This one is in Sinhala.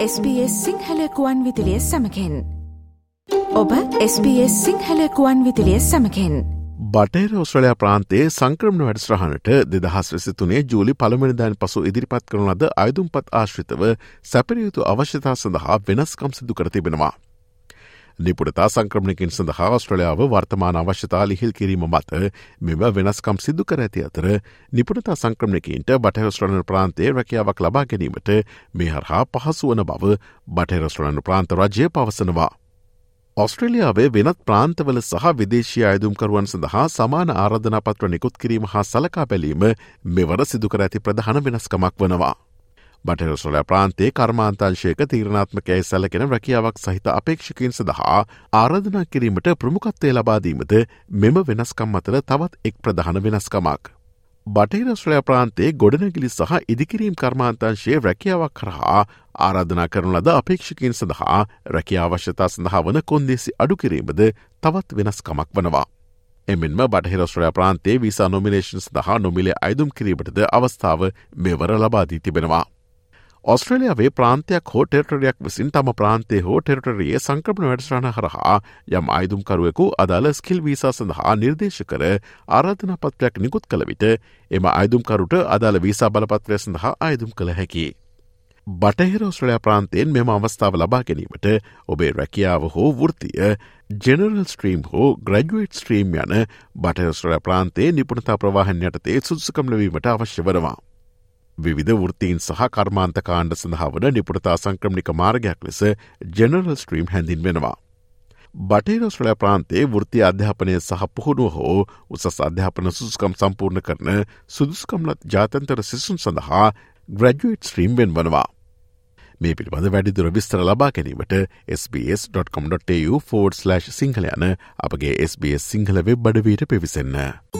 SBS සිංහලකුවන් විදිලිය සමකෙන් ඔබ SBS සිංහලකුවන් විදිලිය සමකෙන් බටේර ඔස්ට්‍රලයා ප්‍රාන්තයේ සංක්‍රමණ වැඩස්්‍රහණට දෙදහස් වෙසිතුනේ ජූලි පළමනිදාන් පසු ඉදිරිපත් කරන ලද අයුතුම්පත් ආශ්‍රිතව සැපරයුතු අවශ්‍යතා සඳහා වෙනස්කම් සිදු කර තිබෙනවා. නිපුරතා සංක්‍රමණකින් සඳහා ඔස්ට්‍රලයාාව වර්තමාන අවශ්‍යතා ලිහිල් කිරීම මත මෙම වෙනස්කම් සිදු කර ඇති අතර නිපුරතා සංක්‍රමණකින්ට බටහස්ට්‍රලන ප්‍රාන්තේ රැකියාවක් ලබා ගැනීමට මේ හරහා පහසු වන බව බටහෙරස්ට්‍රලන ප්‍රාන්ත රජය පවසනවා. ඔස්ට්‍රලියාවේ වෙනත් ප්‍රාන්තවල සහ විදේශී අයදුම්කරුවන් සඳහා සමාන ආරධනාපත්‍ර නිකුත් කිරීම හා සලකා බැලීම මෙවර සිදුකර ඇති ප්‍රධාන වෙනස්කමක් වනවා. බටරස්ොල ප්‍රාන්තේ කර්මාන්තංශයක තීරණාත්මකයි සැලකෙන රැකියාවක් සහිත අපේක්ෂකින් සඳහා ආරධනා කිරීමට ප්‍රමුකත්වය ලබාදීමද මෙම වෙනස්කම් අතර තවත් එක් ප්‍රධාන වෙනස්කමක්. බටහිරස්ශ්‍රය ප්‍රාන්තේ ගොඩනැගිලි සහ ඉදිකිරීම් කර්මාන්තංශයේ රැකියාවක් කරහා ආරාධනා කරන ලද අපේක්ෂකින් සඳහා රැකියාවශ්‍යතා සඳහා වන කොන්දේසි අඩුකිරීමද තවත් වෙනස්කමක් වනවා. එමෙන්ම බටහිරස්ශ්‍රය ප්‍රාන්තේ විසා නොමිනේෂන් සඳහා නොමිලේ අයිදුම් කිරීමටද අවස්ථාව මෙවර ලබාදී තිබෙනවා. ඔස්ට්‍රලියාවේ ප්‍රාන්තයක් හෝ ටෙරටරයක් විසින් තම ප්‍රාන්තේ හෝ ටෙරටරිය සංක්‍රපණ වැඩස්්‍රණ හරහා යම් අයිදුම්කරුවෙකු අදාළ ස්කිල් වීසා සඳහා නිර්දේශ කර ආරාධන පත්‍රයක් නිකුත් කළ විට එම අයිදුම්කරුට අදාළ වීසා බලපත්‍රය සඳහා අයිදුම් කළ හැකි. බටහිර ඔස්ට්‍රලයා ප්‍රාන්තයෙන් මෙම අවස්ථාව ලබා ගැනීමට ඔබේ රැකියාව හෝ වෘතිය ජෙනරල් ස්ට්‍රීම් හෝ ග්‍රජුවේට් ස්ට්‍රීම් යන බටහිස්ට්‍රලයා ප්‍රාන්තේ නිපුණතා ප්‍රවාහන් යටතේ සුදුසකම් ලවීමට අවශ්‍ය වනවා. විවිධ වෘත්තීන් සහ කර්මාන්ත කාණ්ඩ සඳහාවන නිපුරතා සංක්‍රමණික මාර්ගයක් ලෙස ජෙනරල් ස්ට්‍රීම් හැඳින් වෙනවා. බටේරස්ට්‍රලය ප්‍රාන්තේ වෘත්ති අධ්‍යාපනය සහ පුහුණුව හෝ උසස් අධ්‍යාපන සුදුස්කම් සම්පූර්ණ කරන සුදුස්කම්ලත් ජාතන්තර සිසුන් සඳහා ග්‍රජුවට් ස්ට්‍රීම් වෙන් වනවා. මේ පිළිබඳ වැඩිදුර විස්තර ලබා ගැනීමට SBS.com.tu4/ සිංහල යන අපගේ SBS සිංහල වෙබ් අඩවීට පිවිසන්න.